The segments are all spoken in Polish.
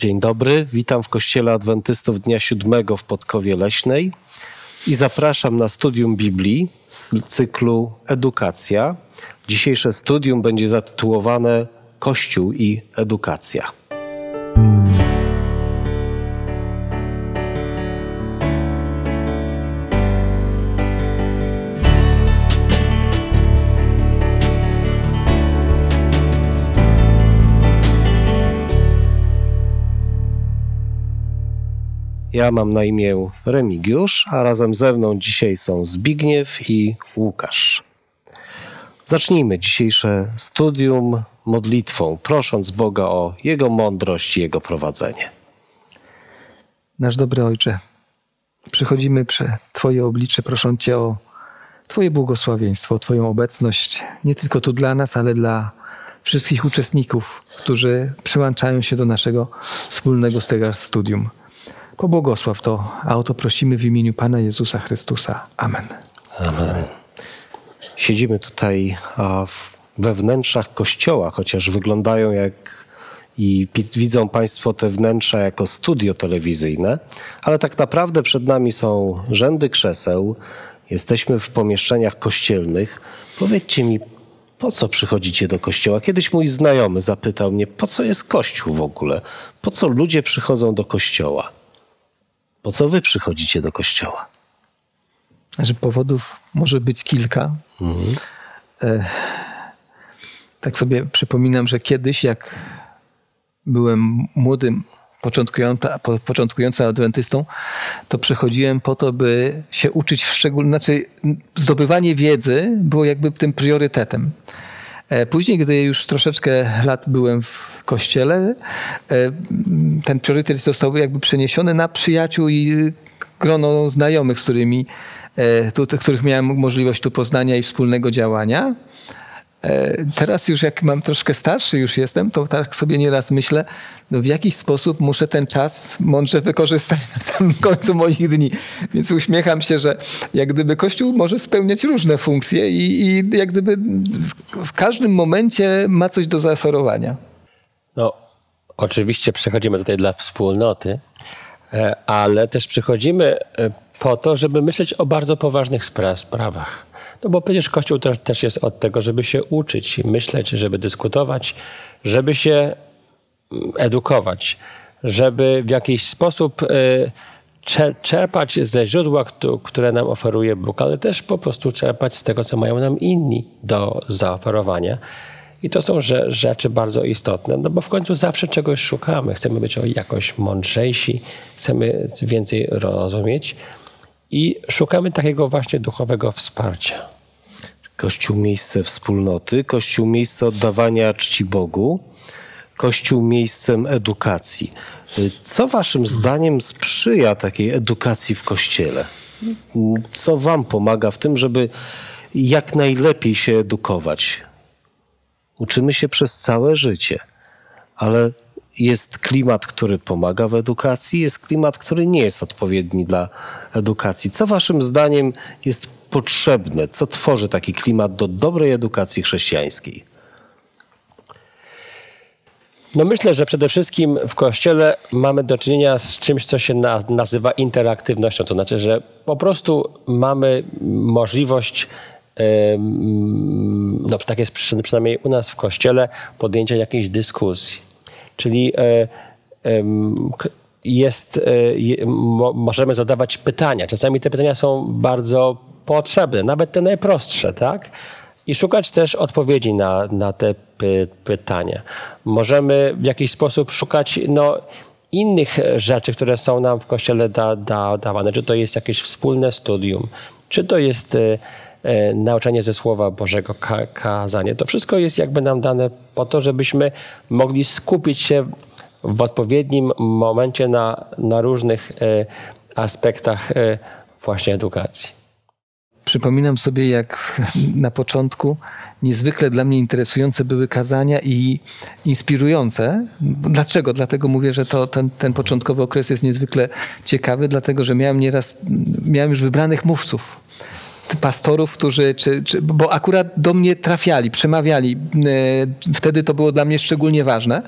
Dzień dobry, witam w Kościele Adwentystów Dnia Siódmego w Podkowie Leśnej i zapraszam na studium Biblii z cyklu Edukacja. Dzisiejsze studium będzie zatytułowane Kościół i Edukacja. Ja mam na imię Remigiusz, a razem ze mną dzisiaj są Zbigniew i Łukasz. Zacznijmy dzisiejsze studium modlitwą, prosząc Boga o Jego mądrość i Jego prowadzenie. Nasz dobry Ojcze, przychodzimy przed Twoje oblicze, prosząc Cię o Twoje błogosławieństwo, Twoją obecność, nie tylko tu dla nas, ale dla wszystkich uczestników, którzy przyłączają się do naszego wspólnego studium. Pobłogosław to, a o to prosimy w imieniu Pana Jezusa Chrystusa. Amen. Amen. Siedzimy tutaj we wnętrzach kościoła, chociaż wyglądają jak i widzą Państwo te wnętrza jako studio telewizyjne, ale tak naprawdę przed nami są rzędy krzeseł, jesteśmy w pomieszczeniach kościelnych. Powiedzcie mi, po co przychodzicie do kościoła? Kiedyś mój znajomy zapytał mnie, po co jest kościół w ogóle? Po co ludzie przychodzą do kościoła? Po co wy przychodzicie do kościoła? Że powodów może być kilka. Mhm. E, tak sobie przypominam, że kiedyś, jak byłem młodym, początkującym adwentystą, to przychodziłem po to, by się uczyć w szczególności, znaczy zdobywanie wiedzy było jakby tym priorytetem. E, później, gdy już troszeczkę lat byłem w kościele, e, ten priorytet został jakby przeniesiony na przyjaciół i grono znajomych, z którymi, e, tu, których miałem możliwość tu poznania i wspólnego działania. E, teraz już jak mam troszkę starszy już jestem, to tak sobie nieraz myślę, no w jakiś sposób muszę ten czas mądrze wykorzystać na samym końcu moich dni. Więc uśmiecham się, że jak gdyby Kościół może spełniać różne funkcje i, i jak gdyby w każdym momencie ma coś do zaoferowania. No, oczywiście przychodzimy tutaj dla wspólnoty, e, ale też przychodzimy e, po to, żeby myśleć o bardzo poważnych sprawach. No bo przecież Kościół też, też jest od tego, żeby się uczyć, myśleć, żeby dyskutować, żeby się mm, edukować, żeby w jakiś sposób y, czerpać ze źródła, które nam oferuje Bóg, ale też po prostu czerpać z tego, co mają nam inni do zaoferowania. I to są rzeczy bardzo istotne, no bo w końcu zawsze czegoś szukamy. Chcemy być jakoś mądrzejsi, chcemy więcej rozumieć i szukamy takiego właśnie duchowego wsparcia. Kościół miejsce wspólnoty, Kościół miejsce oddawania czci Bogu, Kościół miejscem edukacji. Co Waszym zdaniem sprzyja takiej edukacji w Kościele? Co Wam pomaga w tym, żeby jak najlepiej się edukować? Uczymy się przez całe życie, ale jest klimat, który pomaga w edukacji, jest klimat, który nie jest odpowiedni dla edukacji. Co Waszym zdaniem jest potrzebne? Co tworzy taki klimat do dobrej edukacji chrześcijańskiej? No myślę, że przede wszystkim w kościele mamy do czynienia z czymś, co się na, nazywa interaktywnością. To znaczy, że po prostu mamy możliwość, no tak jest przynajmniej u nas w kościele, podjęcia jakiejś dyskusji. Czyli e, jest, e, możemy zadawać pytania. Czasami te pytania są bardzo potrzebne, nawet te najprostsze, tak? I szukać też odpowiedzi na, na te py, pytania. Możemy w jakiś sposób szukać no, innych rzeczy, które są nam w kościele da, da, dawane. Czy to jest jakieś wspólne studium, czy to jest e, nauczanie ze Słowa Bożego, ka, kazanie. To wszystko jest jakby nam dane po to, żebyśmy mogli skupić się w odpowiednim momencie na, na różnych e, aspektach e, właśnie edukacji. Przypominam sobie, jak na początku niezwykle dla mnie interesujące były kazania i inspirujące. Dlaczego? Dlatego mówię, że to, ten, ten początkowy okres jest niezwykle ciekawy, dlatego że miałem nieraz, miałem już wybranych mówców pastorów, którzy, czy, czy, bo akurat do mnie trafiali, przemawiali. E, wtedy to było dla mnie szczególnie ważne.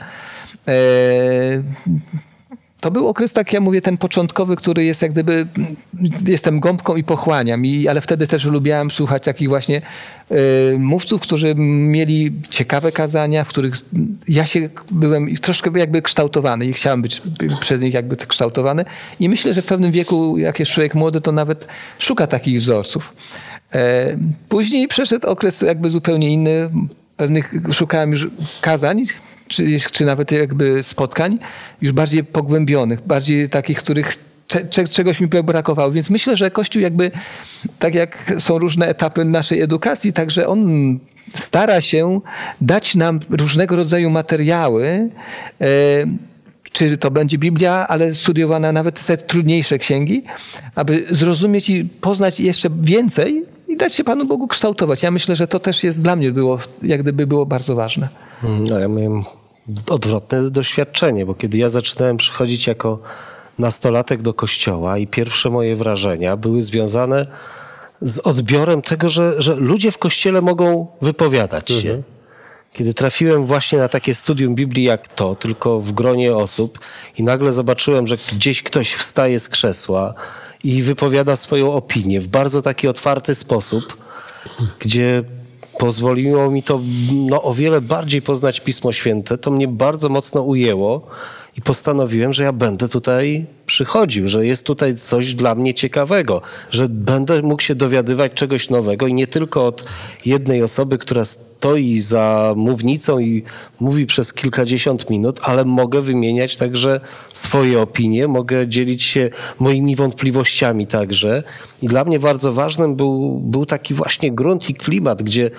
To był okres, tak ja mówię, ten początkowy, który jest jak gdyby, jestem gąbką i pochłaniam, I, ale wtedy też lubiałem słuchać takich właśnie y, mówców, którzy mieli ciekawe kazania, w których ja się byłem troszkę jakby kształtowany i chciałem być przez nich jakby kształtowany. I myślę, że w pewnym wieku, jak jest człowiek młody, to nawet szuka takich wzorców. E, później przeszedł okres jakby zupełnie inny. Pewnych szukałem już kazań, czy, czy nawet jakby spotkań już bardziej pogłębionych, bardziej takich, których czegoś mi brakowało. Więc myślę, że Kościół jakby, tak jak są różne etapy naszej edukacji, także on stara się dać nam różnego rodzaju materiały, e, czy to będzie Biblia, ale studiowana nawet te trudniejsze księgi, aby zrozumieć i poznać jeszcze więcej i dać się Panu Bogu kształtować. Ja myślę, że to też jest dla mnie było, jak gdyby było bardzo ważne. No, ja miałem odwrotne doświadczenie, bo kiedy ja zaczynałem przychodzić jako nastolatek do kościoła i pierwsze moje wrażenia były związane z odbiorem tego, że, że ludzie w kościele mogą wypowiadać się. Mhm. Kiedy trafiłem właśnie na takie studium Biblii jak to, tylko w gronie osób i nagle zobaczyłem, że gdzieś ktoś wstaje z krzesła i wypowiada swoją opinię w bardzo taki otwarty sposób, gdzie pozwoliło mi to no, o wiele bardziej poznać Pismo Święte. To mnie bardzo mocno ujęło i postanowiłem, że ja będę tutaj przychodził, że jest tutaj coś dla mnie ciekawego, że będę mógł się dowiadywać czegoś nowego i nie tylko od jednej osoby, która stoi za mównicą i mówi przez kilkadziesiąt minut, ale mogę wymieniać także swoje opinie, mogę dzielić się moimi wątpliwościami także. I dla mnie bardzo ważnym był, był taki właśnie grunt i klimat, gdzie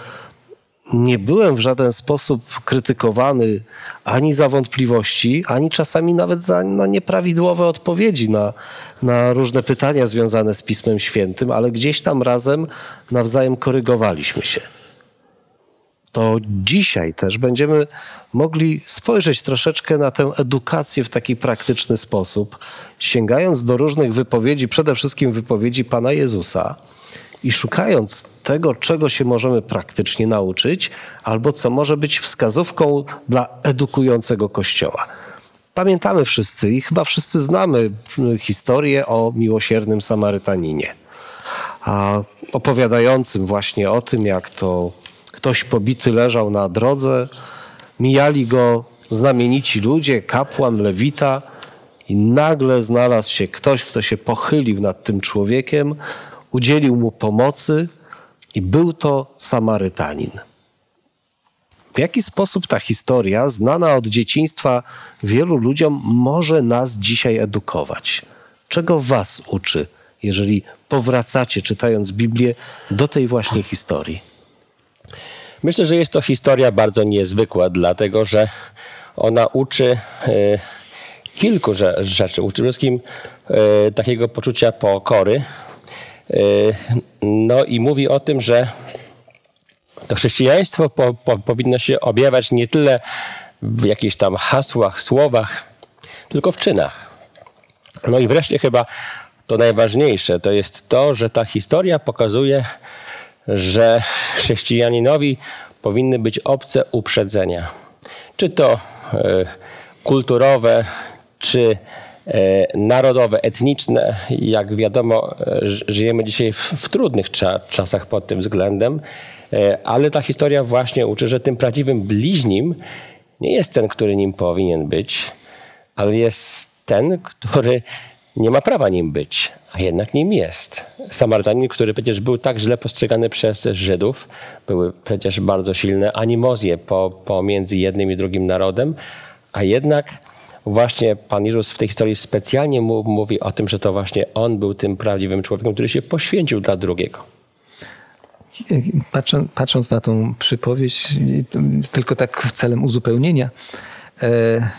nie byłem w żaden sposób krytykowany ani za wątpliwości, ani czasami nawet za no, nieprawidłowe odpowiedzi na, na różne pytania związane z Pismem Świętym, ale gdzieś tam razem nawzajem korygowaliśmy się. To dzisiaj też będziemy mogli spojrzeć troszeczkę na tę edukację w taki praktyczny sposób, sięgając do różnych wypowiedzi, przede wszystkim wypowiedzi Pana Jezusa i szukając tego, czego się możemy praktycznie nauczyć, albo co może być wskazówką dla edukującego Kościoła. Pamiętamy wszyscy i chyba wszyscy znamy historię o miłosiernym Samarytaninie, opowiadającym właśnie o tym, jak to ktoś pobity leżał na drodze, mijali go znamienici ludzie, kapłan, lewita, i nagle znalazł się ktoś, kto się pochylił nad tym człowiekiem, udzielił mu pomocy i był to Samarytanin. W jaki sposób ta historia, znana od dzieciństwa wielu ludziom, może nas dzisiaj edukować? Czego Was uczy, jeżeli powracacie, czytając Biblię, do tej właśnie historii? Myślę, że jest to historia bardzo niezwykła, dlatego że ona uczy y, kilku rzeczy. Uczy wszystkim y, takiego poczucia pokory, no i mówi o tym, że to chrześcijaństwo po, po, powinno się objawiać nie tyle w jakichś tam hasłach, słowach, tylko w czynach. No i wreszcie chyba to najważniejsze to jest to, że ta historia pokazuje, że chrześcijaninowi powinny być obce uprzedzenia. Czy to y, kulturowe, czy narodowe, etniczne. Jak wiadomo, e, żyjemy dzisiaj w, w trudnych cza czasach pod tym względem, e, ale ta historia właśnie uczy, że tym prawdziwym bliźnim nie jest ten, który nim powinien być, ale jest ten, który nie ma prawa nim być, a jednak nim jest. Samarytanin, który przecież był tak źle postrzegany przez Żydów, były przecież bardzo silne animozje pomiędzy jednym i drugim narodem, a jednak właśnie Pan Jezus w tej historii specjalnie mówi o tym, że to właśnie On był tym prawdziwym człowiekiem, który się poświęcił dla drugiego. Patrząc, patrząc na tą przypowieść, tylko tak celem uzupełnienia, e,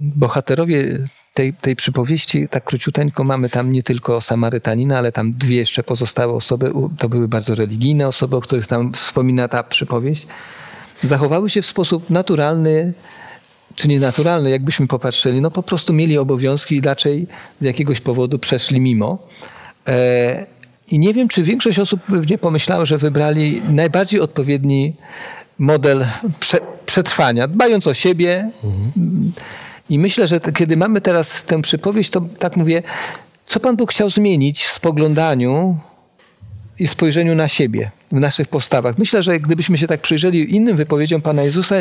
bohaterowie tej, tej przypowieści, tak króciuteńko, mamy tam nie tylko Samarytanina, ale tam dwie jeszcze pozostałe osoby. To były bardzo religijne osoby, o których tam wspomina ta przypowieść zachowały się w sposób naturalny, czy nienaturalny, jakbyśmy popatrzyli, no po prostu mieli obowiązki i raczej z jakiegoś powodu przeszli mimo. E, I nie wiem, czy większość osób nie pomyślała, że wybrali najbardziej odpowiedni model prze, przetrwania, dbając o siebie. I myślę, że kiedy mamy teraz tę przypowieść, to tak mówię, co Pan Bóg chciał zmienić w spoglądaniu i spojrzeniu na siebie, w naszych postawach. Myślę, że gdybyśmy się tak przyjrzeli innym wypowiedziom Pana Jezusa,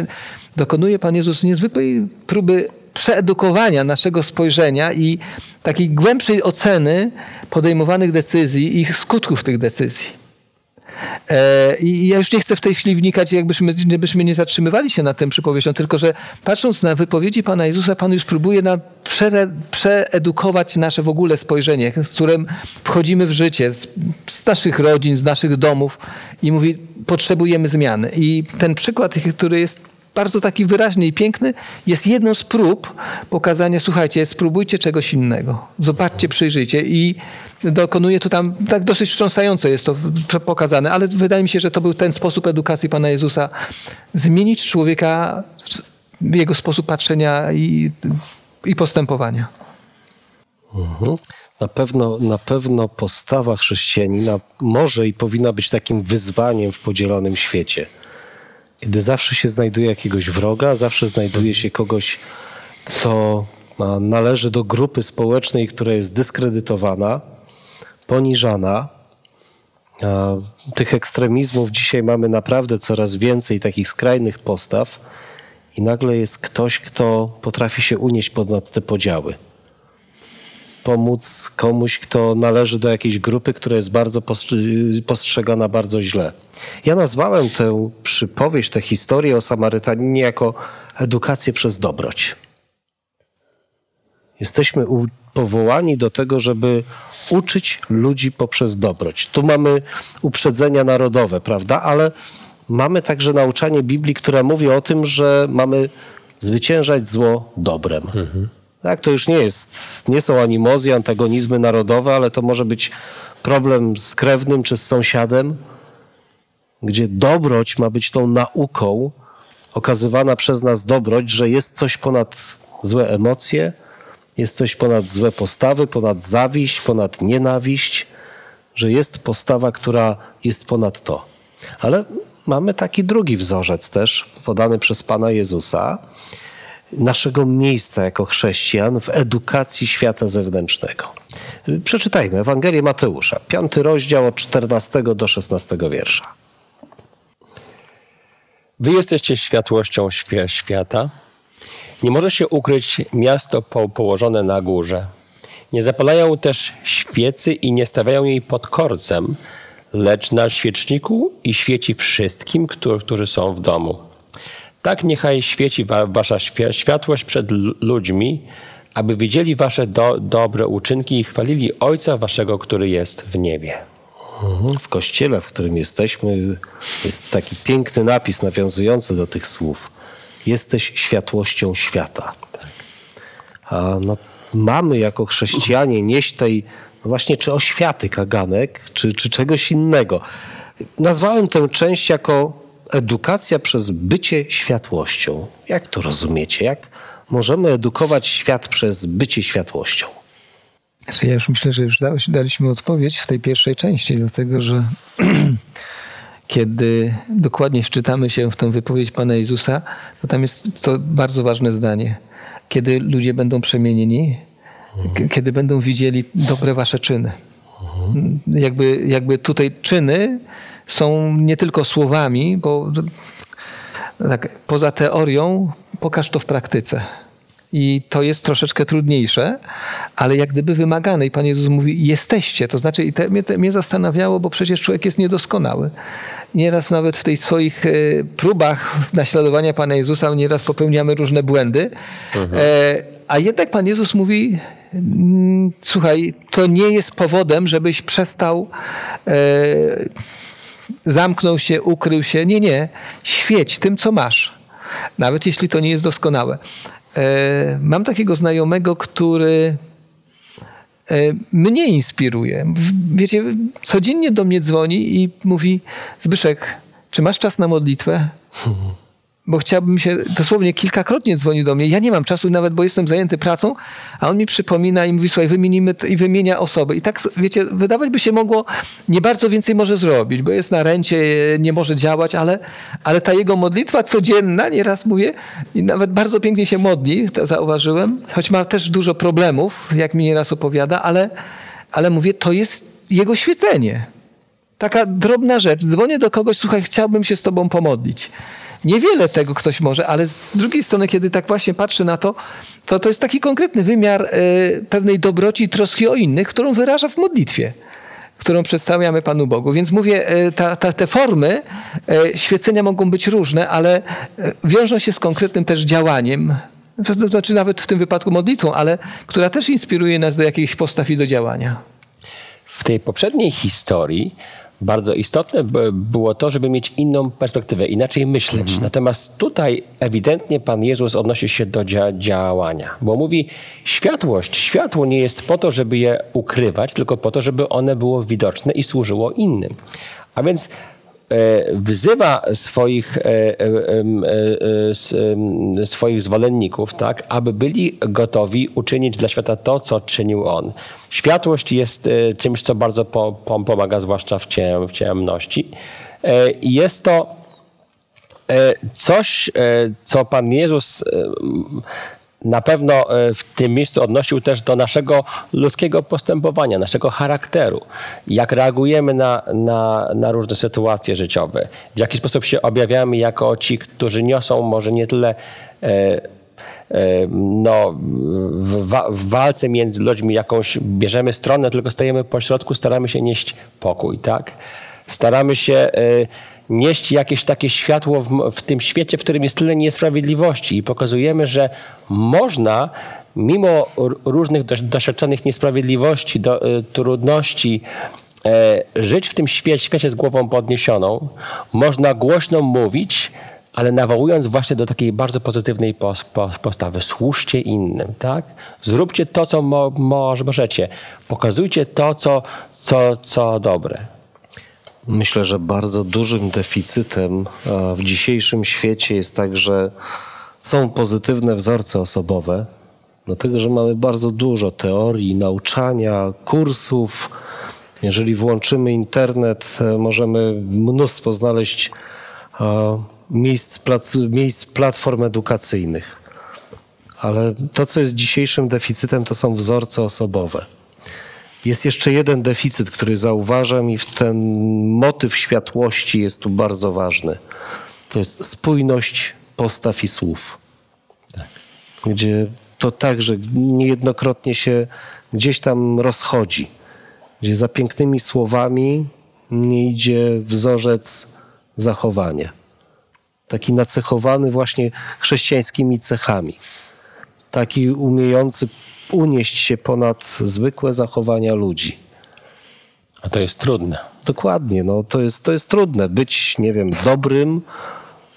dokonuje Pan Jezus niezwykłej próby przeedukowania naszego spojrzenia i takiej głębszej oceny podejmowanych decyzji i skutków tych decyzji. E, I ja już nie chcę w tej chwili wnikać, jakbyśmy, jakbyśmy nie zatrzymywali się nad tym przypowieścią, tylko że patrząc na wypowiedzi Pana Jezusa, Pan już próbuje nam prze, przeedukować nasze w ogóle spojrzenie, z którym wchodzimy w życie, z, z naszych rodzin, z naszych domów i mówi, potrzebujemy zmiany. I ten przykład, który jest bardzo taki wyraźny i piękny, jest jedną z prób pokazania, słuchajcie, spróbujcie czegoś innego. Zobaczcie, przyjrzyjcie i dokonuje to tam, tak dosyć wstrząsająco jest to pokazane, ale wydaje mi się, że to był ten sposób edukacji Pana Jezusa. Zmienić człowieka, jego sposób patrzenia i, i postępowania. Mhm. Na pewno, na pewno postawa chrześcijanina może i powinna być takim wyzwaniem w podzielonym świecie kiedy zawsze się znajduje jakiegoś wroga, zawsze znajduje się kogoś, kto należy do grupy społecznej, która jest dyskredytowana, poniżana. Tych ekstremizmów dzisiaj mamy naprawdę coraz więcej, takich skrajnych postaw, i nagle jest ktoś, kto potrafi się unieść ponad te podziały pomóc komuś, kto należy do jakiejś grupy, która jest bardzo postrzegana bardzo źle. Ja nazwałem tę przypowieść, tę historię o Samarytaninie jako edukację przez dobroć. Jesteśmy powołani do tego, żeby uczyć ludzi poprzez dobroć. Tu mamy uprzedzenia narodowe, prawda? Ale mamy także nauczanie Biblii, które mówi o tym, że mamy zwyciężać zło dobrem. Mhm. Tak, to już nie jest, nie są animozje, antagonizmy narodowe, ale to może być problem z krewnym czy z sąsiadem, gdzie dobroć ma być tą nauką, okazywana przez nas dobroć, że jest coś ponad złe emocje, jest coś ponad złe postawy, ponad zawiść, ponad nienawiść, że jest postawa, która jest ponad to. Ale mamy taki drugi wzorzec też, podany przez Pana Jezusa, naszego miejsca jako chrześcijan w edukacji świata zewnętrznego. Przeczytajmy Ewangelię Mateusza, piąty rozdział od 14 do 16 wiersza. Wy jesteście światłością świata. Nie może się ukryć miasto położone na górze. Nie zapalają też świecy i nie stawiają jej pod korcem, lecz na świeczniku i świeci wszystkim, którzy są w domu. Tak niechaj świeci wa wasza światłość przed ludźmi, aby widzieli wasze do, dobre uczynki i chwalili Ojca waszego, który jest w niebie. Mhm. W kościele, w którym jesteśmy, jest taki piękny napis nawiązujący do tych słów. Jesteś światłością świata. A no, mamy jako chrześcijanie nieść tej no właśnie czy oświaty kaganek, czy, czy czegoś innego. Nazwałem tę część jako edukacja przez bycie światłością. Jak to rozumiecie? Jak możemy edukować świat przez bycie światłością? Znaczy, ja już myślę, że już daliśmy odpowiedź w tej pierwszej części, dlatego że kiedy dokładnie wczytamy się w tę wypowiedź Pana Jezusa, to tam jest to bardzo ważne zdanie. Kiedy ludzie będą przemienieni, mhm. kiedy będą widzieli dobre wasze czyny. Mhm. Jakby, jakby tutaj czyny są nie tylko słowami, bo tak, poza teorią pokaż to w praktyce. I to jest troszeczkę trudniejsze, ale jak gdyby wymagane. I Pan Jezus mówi, jesteście. To znaczy, i te, mnie, te, mnie zastanawiało, bo przecież człowiek jest niedoskonały. Nieraz nawet w tych swoich e, próbach naśladowania Pana Jezusa, nieraz popełniamy różne błędy. Mhm. E, a jednak Pan Jezus mówi, mm, słuchaj, to nie jest powodem, żebyś przestał e, zamknął się, ukrył się. Nie, nie. Świeć tym, co masz. Nawet jeśli to nie jest doskonałe. E, mam takiego znajomego, który e, mnie inspiruje. Wiecie, codziennie do mnie dzwoni i mówi: Zbyszek, czy masz czas na modlitwę? bo chciałbym się, dosłownie kilkakrotnie dzwoni do mnie. Ja nie mam czasu nawet, bo jestem zajęty pracą, a on mi przypomina i mówi, słuchaj, wymienimy i wymienia osoby. I tak, wiecie, wydawać by się mogło, nie bardzo więcej może zrobić, bo jest na rencie, nie może działać, ale, ale ta jego modlitwa codzienna, nieraz mówię, i nawet bardzo pięknie się modli, to zauważyłem, choć ma też dużo problemów, jak mi nieraz opowiada, ale, ale mówię, to jest jego świecenie. Taka drobna rzecz. Dzwonię do kogoś, słuchaj, chciałbym się z tobą pomodlić. Niewiele tego ktoś może, ale z drugiej strony, kiedy tak właśnie patrzę na to, to to jest taki konkretny wymiar y, pewnej dobroci i troski o innych, którą wyraża w modlitwie, którą przedstawiamy Panu Bogu. Więc mówię, y, ta, ta, te formy y, świecenia mogą być różne, ale wiążą się z konkretnym też działaniem, to, znaczy nawet w tym wypadku modlitwą, ale która też inspiruje nas do jakichś postaw i do działania. W tej poprzedniej historii bardzo istotne było to, żeby mieć inną perspektywę, inaczej myśleć. Mhm. Natomiast tutaj ewidentnie Pan Jezus odnosi się do dzia działania, bo mówi: światłość, światło nie jest po to, żeby je ukrywać, tylko po to, żeby one było widoczne i służyło innym. A więc wzywa swoich, e, e, swoich zwolenników, tak, aby byli gotowi uczynić dla świata to, co czynił on. Światłość jest czymś, co bardzo pomaga, zwłaszcza w, ciem, w ciemności. Jest to coś, co Pan Jezus na pewno e, w tym miejscu odnosił też do naszego ludzkiego postępowania, naszego charakteru. Jak reagujemy na, na, na różne sytuacje życiowe, w jaki sposób się objawiamy jako ci, którzy niosą może nie tyle e, e, no, w, w, walce między ludźmi jakąś bierzemy stronę, tylko stajemy po środku, staramy się nieść pokój, tak? Staramy się nieść jakieś takie światło w, w tym świecie, w którym jest tyle niesprawiedliwości i pokazujemy, że można mimo różnych doświadczonych niesprawiedliwości, do, y, trudności, e, żyć w tym świecie, świecie z głową podniesioną. Można głośno mówić, ale nawołując właśnie do takiej bardzo pozytywnej postawy. Służcie innym, tak? Zróbcie to, co mo, możecie. Pokazujcie to, co, co, co dobre. Myślę, że bardzo dużym deficytem w dzisiejszym świecie jest także są pozytywne wzorce osobowe, dlatego że mamy bardzo dużo teorii, nauczania, kursów. Jeżeli włączymy internet, e, możemy mnóstwo znaleźć miejsc, miejsc platform edukacyjnych. Ale to, co jest dzisiejszym deficytem, to są wzorce osobowe. Jest jeszcze jeden deficyt, który zauważam, i ten motyw światłości jest tu bardzo ważny. To jest spójność postaw i słów. Tak. Gdzie to także niejednokrotnie się gdzieś tam rozchodzi. Gdzie za pięknymi słowami nie idzie wzorzec zachowania. Taki nacechowany właśnie chrześcijańskimi cechami. Taki umiejący unieść się ponad zwykłe zachowania ludzi. A to jest trudne. Dokładnie, no, to, jest, to jest trudne. Być, nie wiem, dobrym,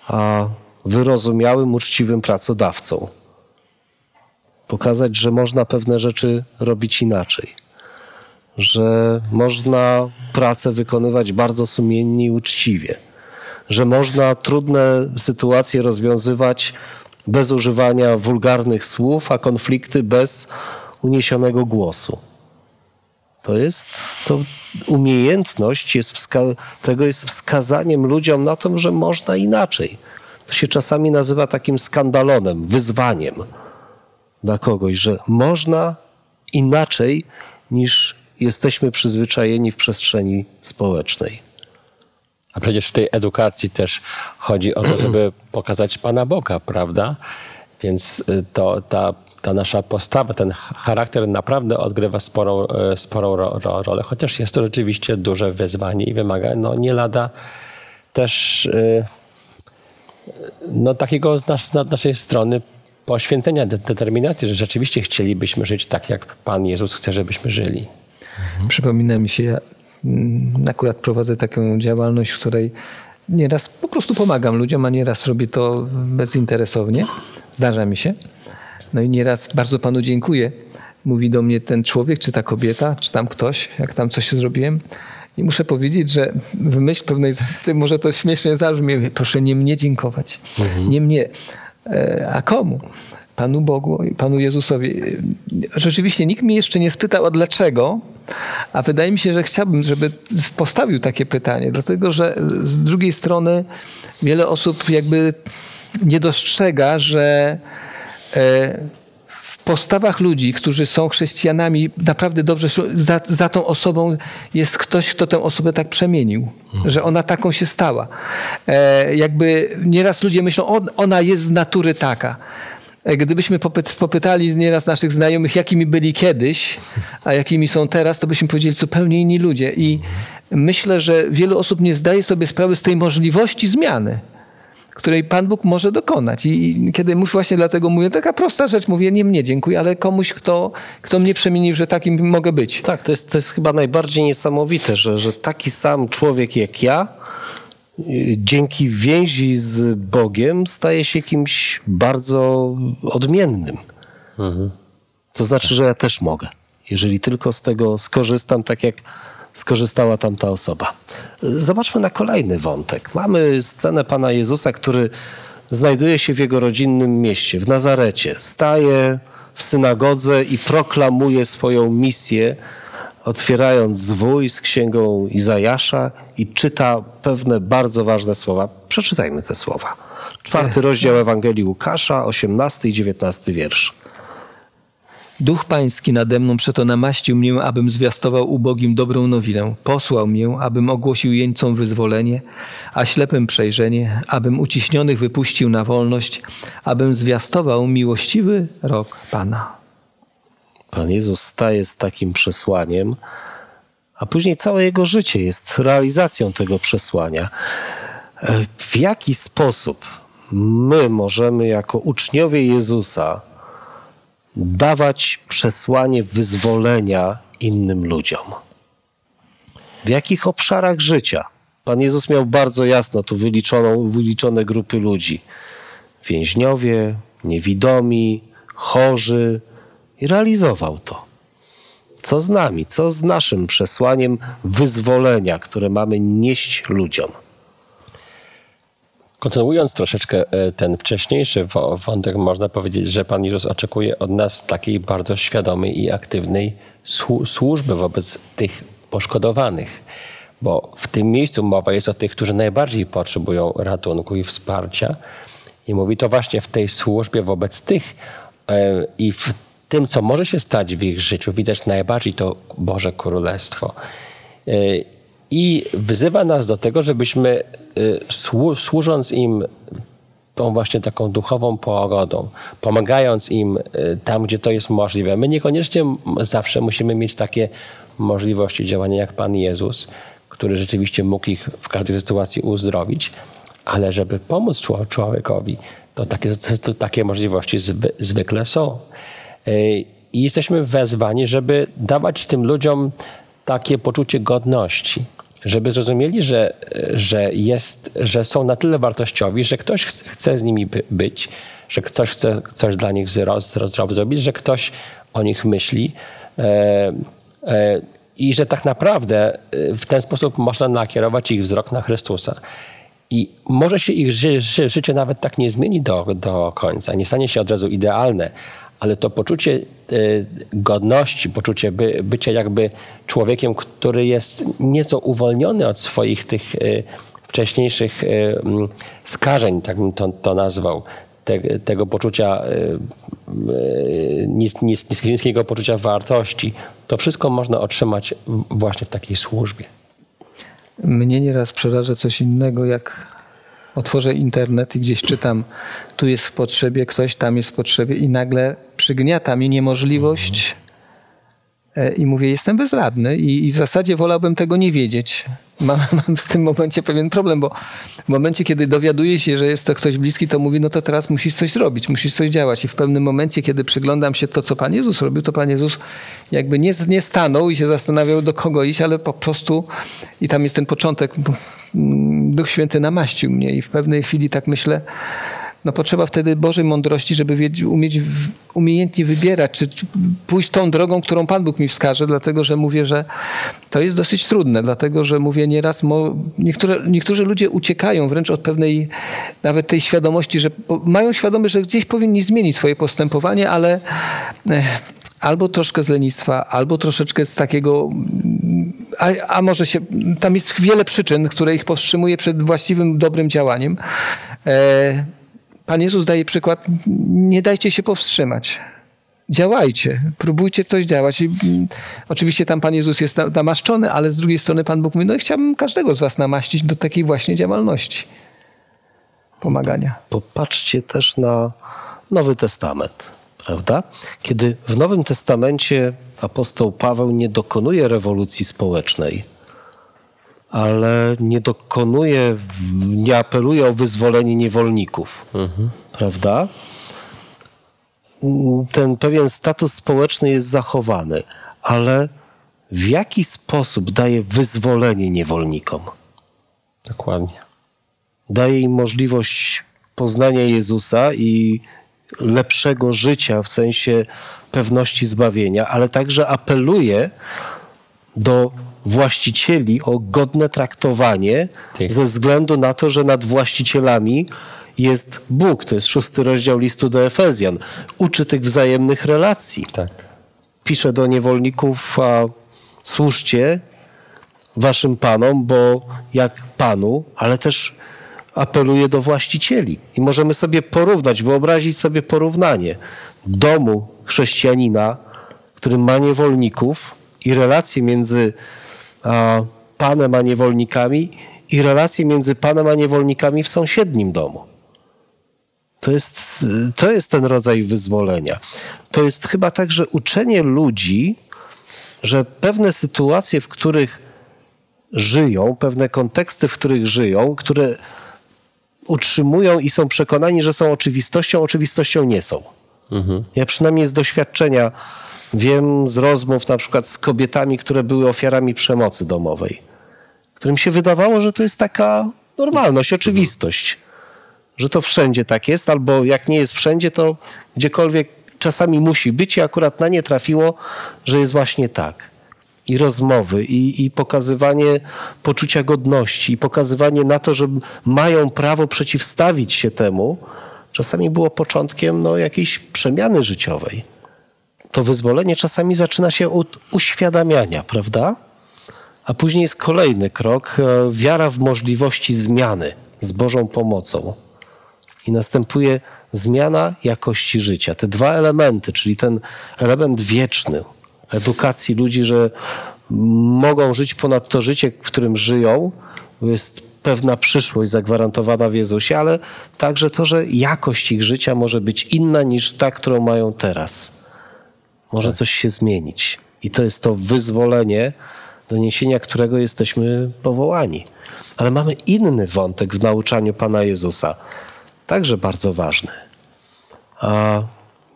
a wyrozumiałym, uczciwym pracodawcą. Pokazać, że można pewne rzeczy robić inaczej. Że można pracę wykonywać bardzo sumiennie i uczciwie. Że można trudne sytuacje rozwiązywać bez używania wulgarnych słów, a konflikty bez uniesionego głosu. To jest, to umiejętność jest wska- tego jest wskazaniem ludziom na to, że można inaczej. To się czasami nazywa takim skandalonem, wyzwaniem dla kogoś, że można inaczej niż jesteśmy przyzwyczajeni w przestrzeni społecznej. A przecież w tej edukacji też chodzi o to, żeby pokazać Pana Boga, prawda? Więc y, to, ta, ta nasza postawa, ten charakter naprawdę odgrywa sporą, y, sporą ro, ro, rolę, chociaż jest to rzeczywiście duże wyzwanie i wymaga no, nie lada też y, no, takiego z, nas, z naszej strony poświęcenia, determinacji, że rzeczywiście chcielibyśmy żyć tak, jak Pan Jezus chce, żebyśmy żyli. Przypomina mi się, Mm, akurat prowadzę taką działalność, w której nieraz po prostu pomagam ludziom, a nieraz robię to bezinteresownie. Zdarza mi się. No i nieraz bardzo panu dziękuję. Mówi do mnie ten człowiek, czy ta kobieta, czy tam ktoś, jak tam coś zrobiłem. I muszę powiedzieć, że w myśl pewnej, może to śmiesznie zabrzmi, proszę nie mnie dziękować, mhm. nie mnie. E, a komu? Panu Bogu, Panu Jezusowi. Rzeczywiście nikt mnie jeszcze nie spytał, a dlaczego, a wydaje mi się, że chciałbym, żeby postawił takie pytanie, dlatego że z drugiej strony wiele osób jakby nie dostrzega, że e, w postawach ludzi, którzy są chrześcijanami, naprawdę dobrze, za, za tą osobą jest ktoś, kto tę osobę tak przemienił, że ona taką się stała. E, jakby nieraz ludzie myślą, on, ona jest z natury taka. E, gdybyśmy popytali nieraz naszych znajomych, jakimi byli kiedyś, a jakimi są teraz, to byśmy powiedzieli zupełnie inni ludzie. I myślę, że wielu osób nie zdaje sobie sprawy z tej możliwości zmiany której Pan Bóg może dokonać. I kiedy mówię właśnie dlatego mówię, taka prosta rzecz, mówię, nie mnie dziękuję, ale komuś, kto, kto mnie przemienił, że takim mogę być. Tak, to jest, to jest chyba najbardziej niesamowite, że, że taki sam człowiek jak ja, dzięki więzi z Bogiem staje się kimś bardzo odmiennym. Mhm. To znaczy, że ja też mogę. Jeżeli tylko z tego skorzystam, tak jak skorzystała tamta osoba. Zobaczmy na kolejny wątek. Mamy scenę Pana Jezusa, który znajduje się w jego rodzinnym mieście, w Nazarecie. Staje w synagodze i proklamuje swoją misję, otwierając zwój z księgą Izajasza i czyta pewne bardzo ważne słowa. Przeczytajmy te słowa. Czwarty rozdział Ewangelii Łukasza, 18 i 19 wiersz. Duch Pański nade mną przeto namaścił mnie, abym zwiastował ubogim dobrą nowinę. Posłał mnie, abym ogłosił jeńcom wyzwolenie, a ślepym przejrzenie, abym uciśnionych wypuścił na wolność, abym zwiastował miłościwy rok Pana. Pan Jezus staje z takim przesłaniem, a później całe jego życie jest realizacją tego przesłania. E, w jaki sposób my możemy, jako uczniowie Jezusa, dawać przesłanie wyzwolenia innym ludziom? W jakich obszarach życia? Pan Jezus miał bardzo jasno tu wyliczoną, wyliczone grupy ludzi: więźniowie, niewidomi, chorzy, i realizował to. Co z nami, co z naszym przesłaniem wyzwolenia, które mamy nieść ludziom? Kontynuując troszeczkę e, ten wcześniejszy wątek, można powiedzieć, że Pan Jezus oczekuje od nas takiej bardzo świadomej i aktywnej służby wobec tych poszkodowanych. Bo w tym miejscu mowa jest o tych, którzy najbardziej potrzebują ratunku i wsparcia. I mówi to właśnie w tej służbie wobec tych e, i w tym, co może się stać w ich życiu, widać najbardziej to Boże Królestwo. E, I wyzywa nas do tego, żebyśmy e, służąc im tą właśnie taką duchową pogodą, pomagając im e, tam, gdzie to jest możliwe. My niekoniecznie zawsze musimy mieć takie możliwości działania jak Pan Jezus, który rzeczywiście mógł ich w każdej sytuacji uzdrowić, ale żeby pomóc człowiekowi, to takie, to takie możliwości zwykle są. I jesteśmy wezwani, żeby dawać tym ludziom takie poczucie godności, żeby zrozumieli, że, że, jest, że są na tyle wartościowi, że ktoś chce z nimi być, że ktoś chce coś dla nich zrobić, że ktoś o nich myśli. E, e, I że tak naprawdę e, w ten sposób można nakierować ich wzrok na Chrystusa. I może się ich ży życie nawet tak nie zmieni do, do końca, nie stanie się od razu idealne, ale to poczucie e, godności, poczucie by, bycia jakby człowiekiem, który jest nieco uwolniony od swoich tych e, wcześniejszych e, skażeń, tak bym to, to nazwał, te, tego poczucia, nis, nis, niskiego poczucia wartości, to wszystko można otrzymać właśnie w takiej służbie. Mnie nieraz przeraża coś innego, jak otworzę internet i gdzieś czytam, tu jest w potrzebie ktoś, tam jest w potrzebie i nagle przygniata mi niemożliwość e, i mówię, jestem bezradny i, i w zasadzie wolałbym tego nie wiedzieć. Mam, mam, w tym momencie pewien problem, bo w momencie, kiedy dowiaduję się, że jest to ktoś bliski, to mówi, no to teraz musisz coś robić, musisz coś działać. I w pewnym momencie, kiedy przyglądam się to, co Pan Jezus robił, to Pan Jezus jakby nie, nie stanął i się zastanawiał, do kogo iść, ale po prostu, i tam jest ten początek, Duch Święty namaścił mnie i w pewnej chwili tak myślę, no potrzeba wtedy Bożej mądrości, żeby umieć umiejętnie wybierać, czy, pójść tą drogą, którą Pan Bóg mi wskaże, dlatego że mówię, że to jest dosyć trudne, dlatego że mówię nieraz, mo, niektóre, niektórzy ludzie uciekają wręcz od pewnej nawet tej świadomości, że mają świadomość, że gdzieś powinni zmienić swoje postępowanie, ale eh, albo troszkę z lenistwa, albo troszeczkę z takiego, a, a, może się, tam jest wiele przyczyn, które ich powstrzymuje przed właściwym, dobrym działaniem. E, Pan Jezus daje przykład, nie dajcie się powstrzymać. Działajcie, próbujcie coś działać. I, mm, oczywiście tam Pan Jezus jest namaszczony, ale z drugiej strony Pan Bóg mówi, no i chciałbym każdego z was namaścić do takiej właśnie działalności, pomagania. Popatrzcie też na Nowy Testament, prawda? Kiedy w Nowym Testamencie apostoł Paweł nie dokonuje rewolucji społecznej, ale nie dokonuje, nie apeluje o wyzwolenie niewolników, mhm. prawda? Ten pewien status społeczny jest zachowany, ale w jaki sposób daje wyzwolenie niewolnikom? Dokładnie. Daje im możliwość poznania Jezusa i lepszego życia w sensie pewności zbawienia, ale także apeluje do właścicieli o godne traktowanie ze względu na to, że nad właścicielami jest Bóg. To jest szósty rozdział listu do Efezjan. Uczy tych wzajemnych relacji. Tak. Pisze do niewolników, a służcie waszym panom, bo jak panu, ale też apeluje do właścicieli. I możemy sobie porównać, wyobrazić sobie porównanie domu chrześcijanina, który ma niewolników i relacje między panem a niewolnikami i relacje między panem a niewolnikami w sąsiednim domu. To jest, to jest ten rodzaj wyzwolenia. To jest chyba także uczenie ludzi, że pewne sytuacje, w których żyją, pewne konteksty, w których żyją, które utrzymują i są przekonani, że są oczywistością, oczywistością nie są. Mhm. Ja przynajmniej z doświadczenia wiem z rozmów na przykład z kobietami, które były ofiarami przemocy domowej, którym się wydawało, że to jest taka normalność, oczywistość, że to wszędzie tak jest, albo jak nie jest wszędzie, to gdziekolwiek czasami musi być i akurat na nie trafiło, że jest właśnie tak i rozmowy, i, i pokazywanie poczucia godności, i pokazywanie na to, że mają prawo przeciwstawić się temu, czasami było początkiem no, jakiejś przemiany życiowej. To wyzwolenie czasami zaczyna się od uświadamiania, prawda? A później jest kolejny krok e, wiara w możliwości zmiany z Bożą pomocą. I następuje zmiana jakości życia. Te dwa elementy, czyli ten element wieczny, edukacji ludzi, że mogą żyć ponad to życie, w którym żyją. Jest pewna przyszłość zagwarantowana w Jezusie, ale także to, że jakość ich życia może być inna niż ta, którą mają teraz. Może tak. coś się zmienić. I to jest to wyzwolenie, do niesienia którego jesteśmy powołani. Ale mamy inny wątek w nauczaniu Pana Jezusa, także bardzo ważny. A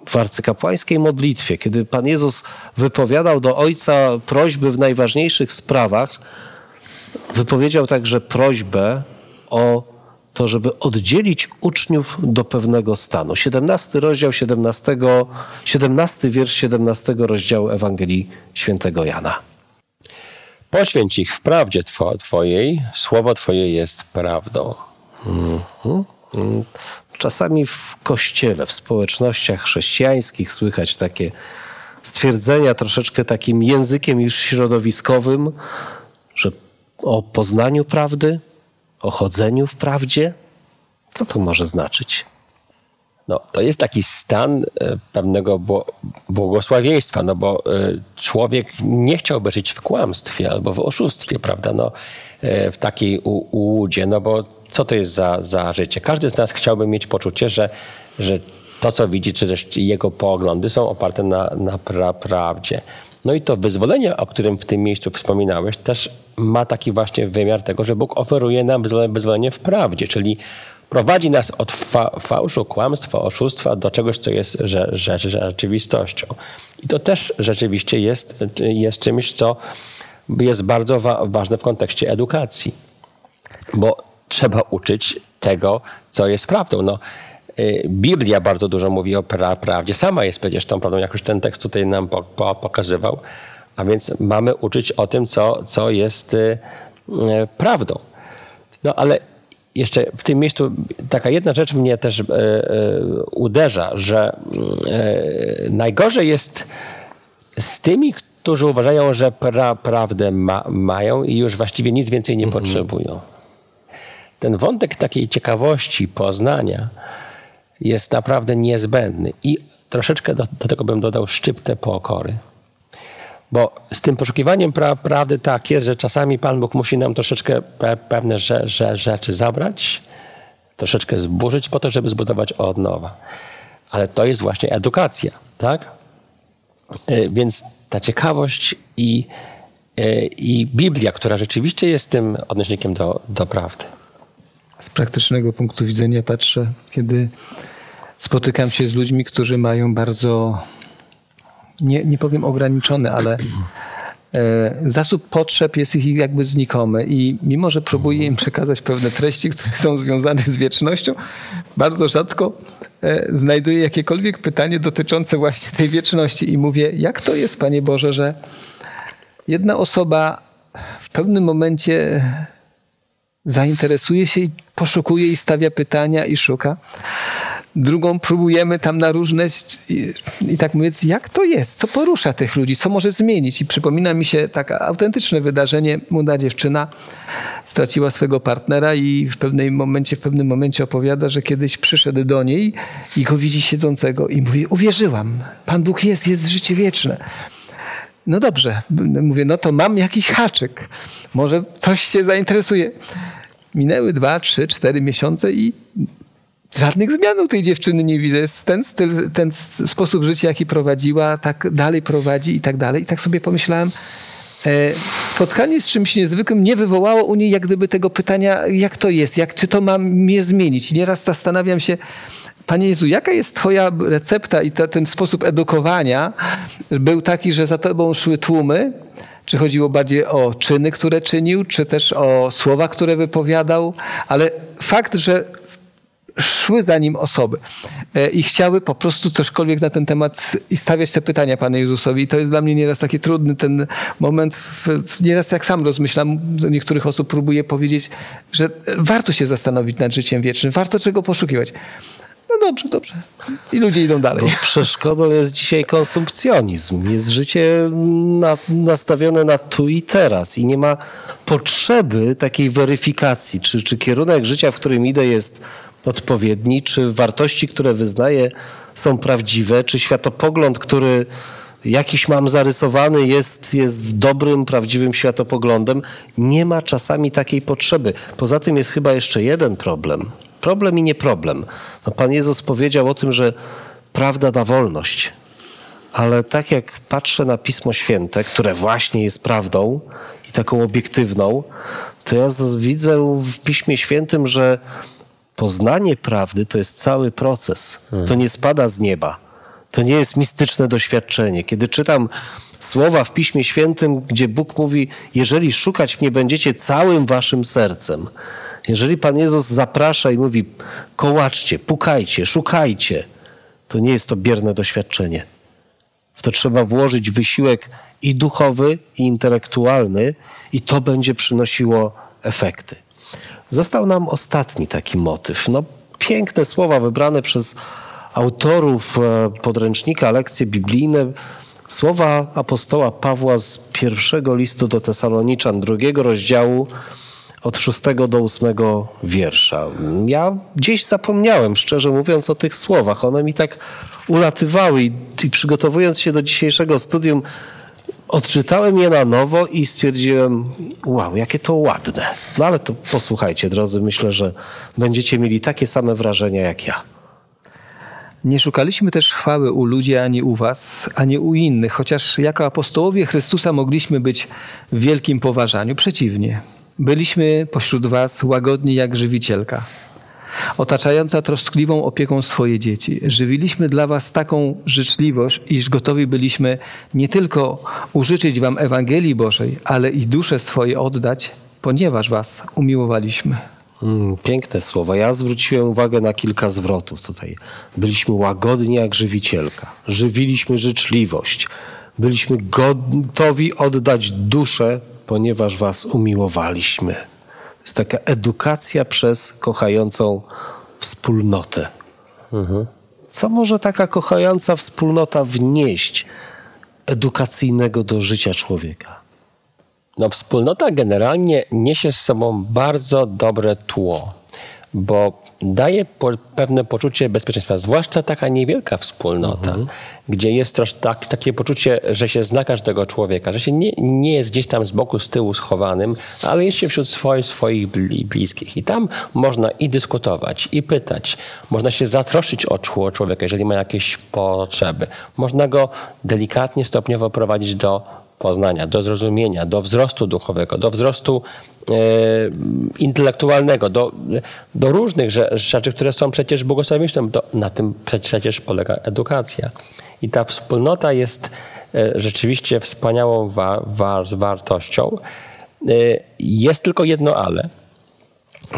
w arcykapłańskiej modlitwie, kiedy Pan Jezus wypowiadał do Ojca prośby w najważniejszych sprawach, wypowiedział także prośbę o to, żeby oddzielić uczniów do pewnego stanu. 17 rozdział 17, 17 wiersz 17 rozdziału Ewangelii Świętego Jana. Poświęć ich w prawdzie Twojej, słowo Twoje jest prawdą. -hmm. Czasami w kościele, w społecznościach chrześcijańskich słychać takie stwierdzenia troszeczkę takim językiem już środowiskowym, że o poznaniu prawdy, o chodzeniu w prawdzie. Co to może znaczyć? No, to jest taki stan e, pewnego błogosławieństwa, no bo e, człowiek nie chciałby żyć w kłamstwie albo w oszustwie, prawda? No, e, w takiej ułudzie, no bo co to jest za, za życie. Każdy z nas chciałby mieć poczucie, że, że to, co widzi, czy też jego poglądy są oparte na, na pra, prawdzie. No i to wyzwolenie, o którym w tym miejscu wspominałeś, też ma taki właśnie wymiar tego, że Bóg oferuje nam wyzwolenie w prawdzie, czyli prowadzi nas od fa fałszu, kłamstwa, oszustwa do czegoś, co jest że, że, rzeczywistością. I to też rzeczywiście jest, jest czymś, co jest bardzo wa ważne w kontekście edukacji. Bo trzeba uczyć tego, co jest prawdą. No, Biblia bardzo dużo mówi o pra prawdzie. Sama jest przecież tą prawdą, jak już ten tekst tutaj nam po po pokazywał. A więc mamy uczyć o tym, co, co jest y, y, prawdą. No ale jeszcze w tym miejscu taka jedna rzecz mnie też y, uderza, że najgorzej jest z tymi, którzy uważają, że pra prawdę ma mają i już właściwie nic więcej nie mhm. potrzebują. Ten wątek takiej ciekawości, poznania jest naprawdę niezbędny. I troszeczkę do, do tego bym dodał szczyptę pokory. Bo z tym poszukiwaniem pra prawdy tak jest, że czasami Pan Bóg musi nam troszeczkę pe pewne że, że rzeczy zabrać, troszeczkę zburzyć po to, żeby zbudować od nowa. Ale to jest właśnie edukacja, tak? E, więc ta ciekawość i, e, i Biblia, która rzeczywiście jest tym odnośnikiem do, do prawdy. Z praktycznego punktu widzenia patrzę, kiedy spotykam się z ludźmi, którzy mają bardzo nie, nie powiem ograniczony, ale e, zasób potrzeb jest ich jakby znikomy i mimo, że próbuję im przekazać pewne treści, które są związane z wiecznością, bardzo rzadko e, znajduję jakiekolwiek pytanie dotyczące właśnie tej wieczności i mówię, jak to jest, Panie Boże, że jedna osoba w pewnym momencie zainteresuje się i poszukuje i stawia pytania i szuka, drugą próbujemy tam na różne i, i, tak mówię, jak to jest? Co porusza tych ludzi? Co może zmienić? I przypomina mi się takie autentyczne wydarzenie. Młoda dziewczyna straciła swego partnera i w pewnym momencie, w pewnym momencie opowiada, że kiedyś przyszedł do niej i go widzi siedzącego i mówi, uwierzyłam, Pan Bóg jest, jest życie wieczne. No dobrze, mówię, no to mam jakiś haczyk. Może coś się zainteresuje. Minęły dwa, trzy, cztery miesiące i żadnych zmian u tej dziewczyny nie widzę. Ten, styl, ten sposób życia, jaki prowadziła, tak dalej prowadzi i tak dalej. I tak sobie pomyślałem, e, spotkanie z czymś niezwykłym nie wywołało u niej jak gdyby tego pytania, jak to jest, jak, czy to ma mnie zmienić. Nieraz zastanawiam się, Panie Jezu, jaka jest Twoja recepta i to, ten sposób edukowania był taki, że za Tobą szły tłumy? Czy chodziło bardziej o czyny, które czynił, czy też o słowa, które wypowiadał? Ale fakt, że szły za nim osoby e, i chciały po prostu cośkolwiek na ten temat i stawiać te pytania Panu Jezusowi. I to jest dla mnie nieraz taki trudny ten moment. Nieraz jak sam rozmyślam, do niektórych osób próbuję powiedzieć, że warto się zastanowić nad życiem wiecznym, warto czego poszukiwać. No dobrze, dobrze. I ludzie idą dalej. Bo przeszkodą jest dzisiaj konsumpcjonizm. Jest życie na, nastawione na tu i teraz i nie ma potrzeby takiej weryfikacji, czy, czy kierunek życia, w którym idę jest odpowiedni, czy wartości, które wyznaję, są prawdziwe, czy światopogląd, który jakiś mam zarysowany, jest, jest dobrym, prawdziwym światopoglądem. Nie ma czasami takiej potrzeby. Poza tym jest chyba jeszcze jeden problem. Problem i nie problem. No, Pan Jezus powiedział o tym, że prawda da wolność. Ale tak jak patrzę na Pismo Święte, które właśnie jest prawdą i taką obiektywną, to ja widzę w Piśmie Świętym, że poznanie prawdy to jest cały proces. To nie spada z nieba. To nie jest mistyczne doświadczenie. Kiedy czytam słowa w Piśmie Świętym, gdzie Bóg mówi: Jeżeli szukać mnie będziecie całym waszym sercem, jeżeli Pan Jezus zaprasza i mówi: kołaczcie, pukajcie, szukajcie, to nie jest to bierne doświadczenie. W to trzeba włożyć wysiłek i duchowy, i intelektualny, i to będzie przynosiło efekty. Został nam ostatni taki motyw. No, piękne słowa wybrane przez autorów e, podręcznika Lekcje Biblijne. Słowa apostoła Pawła z pierwszego listu do Tesaloniczan, drugiego rozdziału, od szóstego do ósmego wiersza. Ja gdzieś zapomniałem, szczerze mówiąc, o tych słowach. One mi tak ulatywały i, i przygotowując się do dzisiejszego studium, Odczytałem je na nowo i stwierdziłem, wow, jakie to ładne. No ale to posłuchajcie, drodzy, myślę, że będziecie mieli takie same wrażenia jak ja. Nie szukaliśmy też chwały u ludzi ani u was, ani u innych, chociaż jako apostołowie Chrystusa mogliśmy być w wielkim poważaniu. Przeciwnie, byliśmy pośród was łagodni jak żywicielka otaczająca troskliwą opieką swoje dzieci. Żywiliśmy dla Was taką życzliwość, iż gotowi byliśmy nie tylko użyczyć Wam Ewangelii Bożej, ale i duszę swoje oddać, ponieważ Was umiłowaliśmy. Mm, piękne słowa. Ja zwróciłem uwagę na kilka zwrotów tutaj. Byliśmy łagodni jak żywicielka. Żywiliśmy życzliwość. Byliśmy gotowi oddać duszę, ponieważ was umiłowaliśmy. To jest taka edukacja przez kochającą wspólnotę. Mhm. Co może taka kochająca wspólnota wnieść edukacyjnego do życia człowieka? No, wspólnota generalnie niesie z sobą bardzo dobre tło, bo daje po, pewne poczucie bezpieczeństwa, zwłaszcza taka niewielka wspólnota, mhm. gdzie jest też tak, takie poczucie, że się zna każdego człowieka, że się nie, nie jest gdzieś tam z boku, z tyłu schowanym, ale jest się wśród swoich, swoich bliskich. I tam można i dyskutować, i pytać. Można się zatroszczyć o człowieka, jeżeli ma jakieś potrzeby. Można go delikatnie, stopniowo prowadzić do poznania, do zrozumienia, do wzrostu duchowego, do wzrostu e, intelektualnego, do, do różnych rzeczy, które są przecież błogosławieństwem. na tym przecież polega edukacja. I ta wspólnota jest e, rzeczywiście wspaniałą wa, wa, wartością. E, jest tylko jedno ale,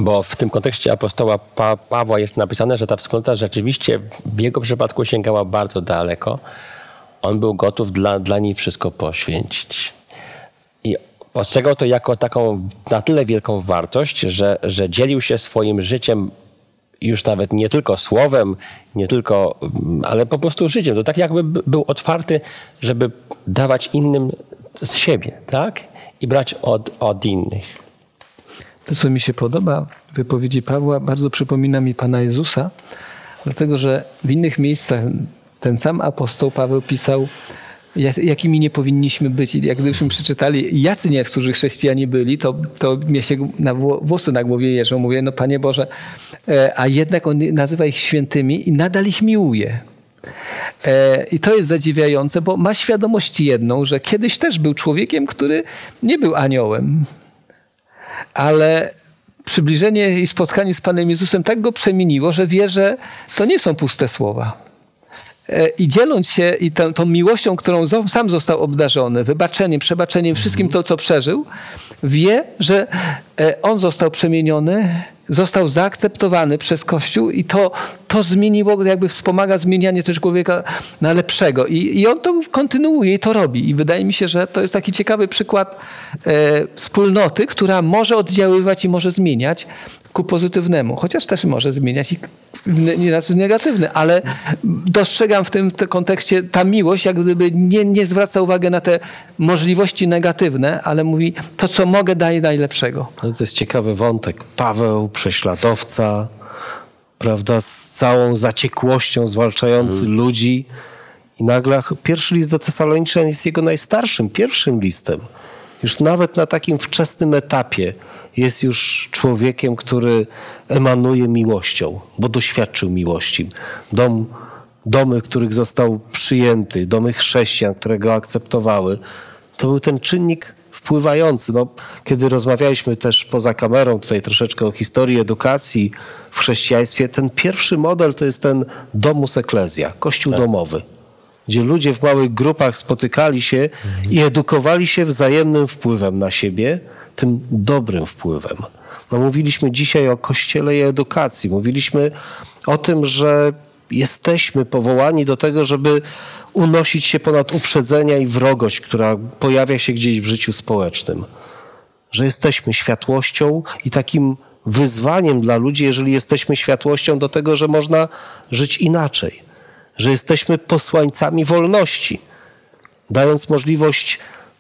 bo w tym kontekście apostoła pa, Pawła jest napisane, że ta wspólnota rzeczywiście w jego przypadku sięgała bardzo daleko on był gotów dla, dla niej wszystko poświęcić. I postrzegał to jako taką na tyle wielką wartość, że, że dzielił się swoim życiem już nawet nie tylko słowem, nie tylko, ale po prostu życiem. To tak jakby był otwarty, żeby dawać innym z siebie, tak? I brać od, od innych. To, co mi się podoba w wypowiedzi Pawła, bardzo przypomina mi Pana Jezusa, dlatego że w innych miejscach ten sam apostoł Paweł pisał, jakimi nie powinniśmy być. Jak gdybyśmy przeczytali, jacy niektórzy chrześcijanie byli, to, to mnie się na włosy na głowie jeżą. Mówię, no Panie Boże, e, a jednak On nazywa ich świętymi i nadal ich miłuje. E, I to jest zadziwiające, bo ma świadomość jedną, że kiedyś też był człowiekiem, który nie był aniołem. Ale przybliżenie i spotkanie z Panem Jezusem tak go przemieniło, że wie, że to nie są puste słowa i dzieląc się i tą, tą, miłością, którą sam został obdarzony, wybaczeniem, przebaczeniem, wszystkim mhm. to, co przeżył, wie, że e, on został przemieniony, został zaakceptowany przez Kościół i to, to zmieniło, jakby wspomaga zmienianie też człowieka na lepszego. I, I on to kontynuuje i to robi. I wydaje mi się, że to jest taki ciekawy przykład e, wspólnoty, która może oddziaływać i może zmieniać ku pozytywnemu, chociaż też może zmieniać i nieraz negatywny, ale dostrzegam w tym kontekście ta miłość, jak gdyby nie, nie zwraca uwagi na te możliwości negatywne, ale mówi to, co mogę, daje najlepszego. No to jest ciekawy wątek. Paweł, prześladowca, prawda, z całą zaciekłością zwalczający hmm. ludzi i nagle pierwszy list do Tesaloniczan jest jego najstarszym, pierwszym listem. Już nawet na takim wczesnym etapie jest już człowiekiem, który emanuje miłością, bo doświadczył miłości. Dom, domy, których został przyjęty, domy chrześcijan, które go akceptowały, to był ten czynnik wpływający. No, kiedy rozmawialiśmy też poza kamerą tutaj troszeczkę o historii edukacji w chrześcijaństwie, ten pierwszy model to jest ten domus eklezja, kościół tak. domowy, gdzie ludzie w małych grupach spotykali się i edukowali się wzajemnym wpływem na siebie, tym dobrym wpływem. No, mówiliśmy dzisiaj o kościele i edukacji. Mówiliśmy o tym, że jesteśmy powołani do tego, żeby unosić się ponad uprzedzenia i wrogość, która pojawia się gdzieś w życiu społecznym. Że jesteśmy światłością i takim wyzwaniem dla ludzi, jeżeli jesteśmy światłością do tego, że można żyć inaczej. Że jesteśmy posłańcami wolności, dając możliwość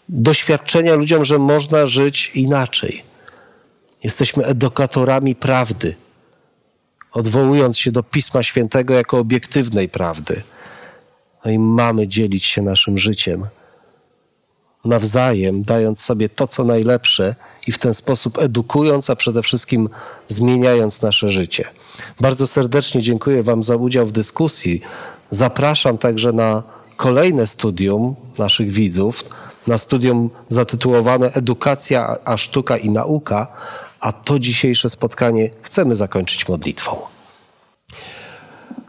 doświadczenia ludziom, że można żyć inaczej. Jesteśmy edukatorami prawdy, odwołując się do Pisma Świętego jako obiektywnej prawdy. No i mamy dzielić się naszym życiem nawzajem, dając sobie to, co najlepsze i w ten sposób edukując, a przede wszystkim zmieniając nasze życie. Bardzo serdecznie dziękuję Wam za udział w dyskusji. Zapraszam także na kolejne studium naszych widzów na studium zatytułowane Edukacja, a sztuka i nauka, a to dzisiejsze spotkanie chcemy zakończyć modlitwą.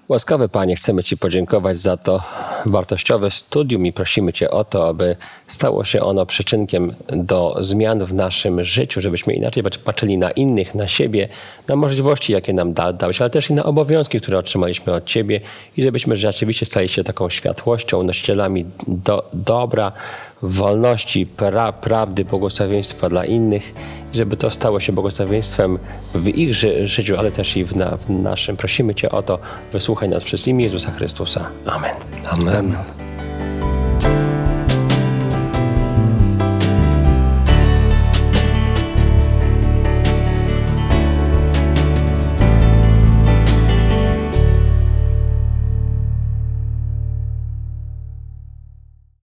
Łaskawy Panie, chcemy Ci podziękować za to, wartościowe studium i prosimy Cię o to, aby stało się ono przyczynkiem do zmian w naszym życiu, żebyśmy inaczej patrzyli na innych, na siebie, na możliwości, jakie nam da, dałeś, ale też i na obowiązki, które otrzymaliśmy od Ciebie i żebyśmy rzeczywiście stali się taką światłością, nosicielami do, dobra, wolności, pra, prawdy, błogosławieństwa dla innych, żeby to stało się błogosławieństwem w ich ży życiu, ale też i w, na, w naszym. Prosimy Cię o to, wysłuchaj nas przez imię Jezusa Chrystusa. Amen. Amen.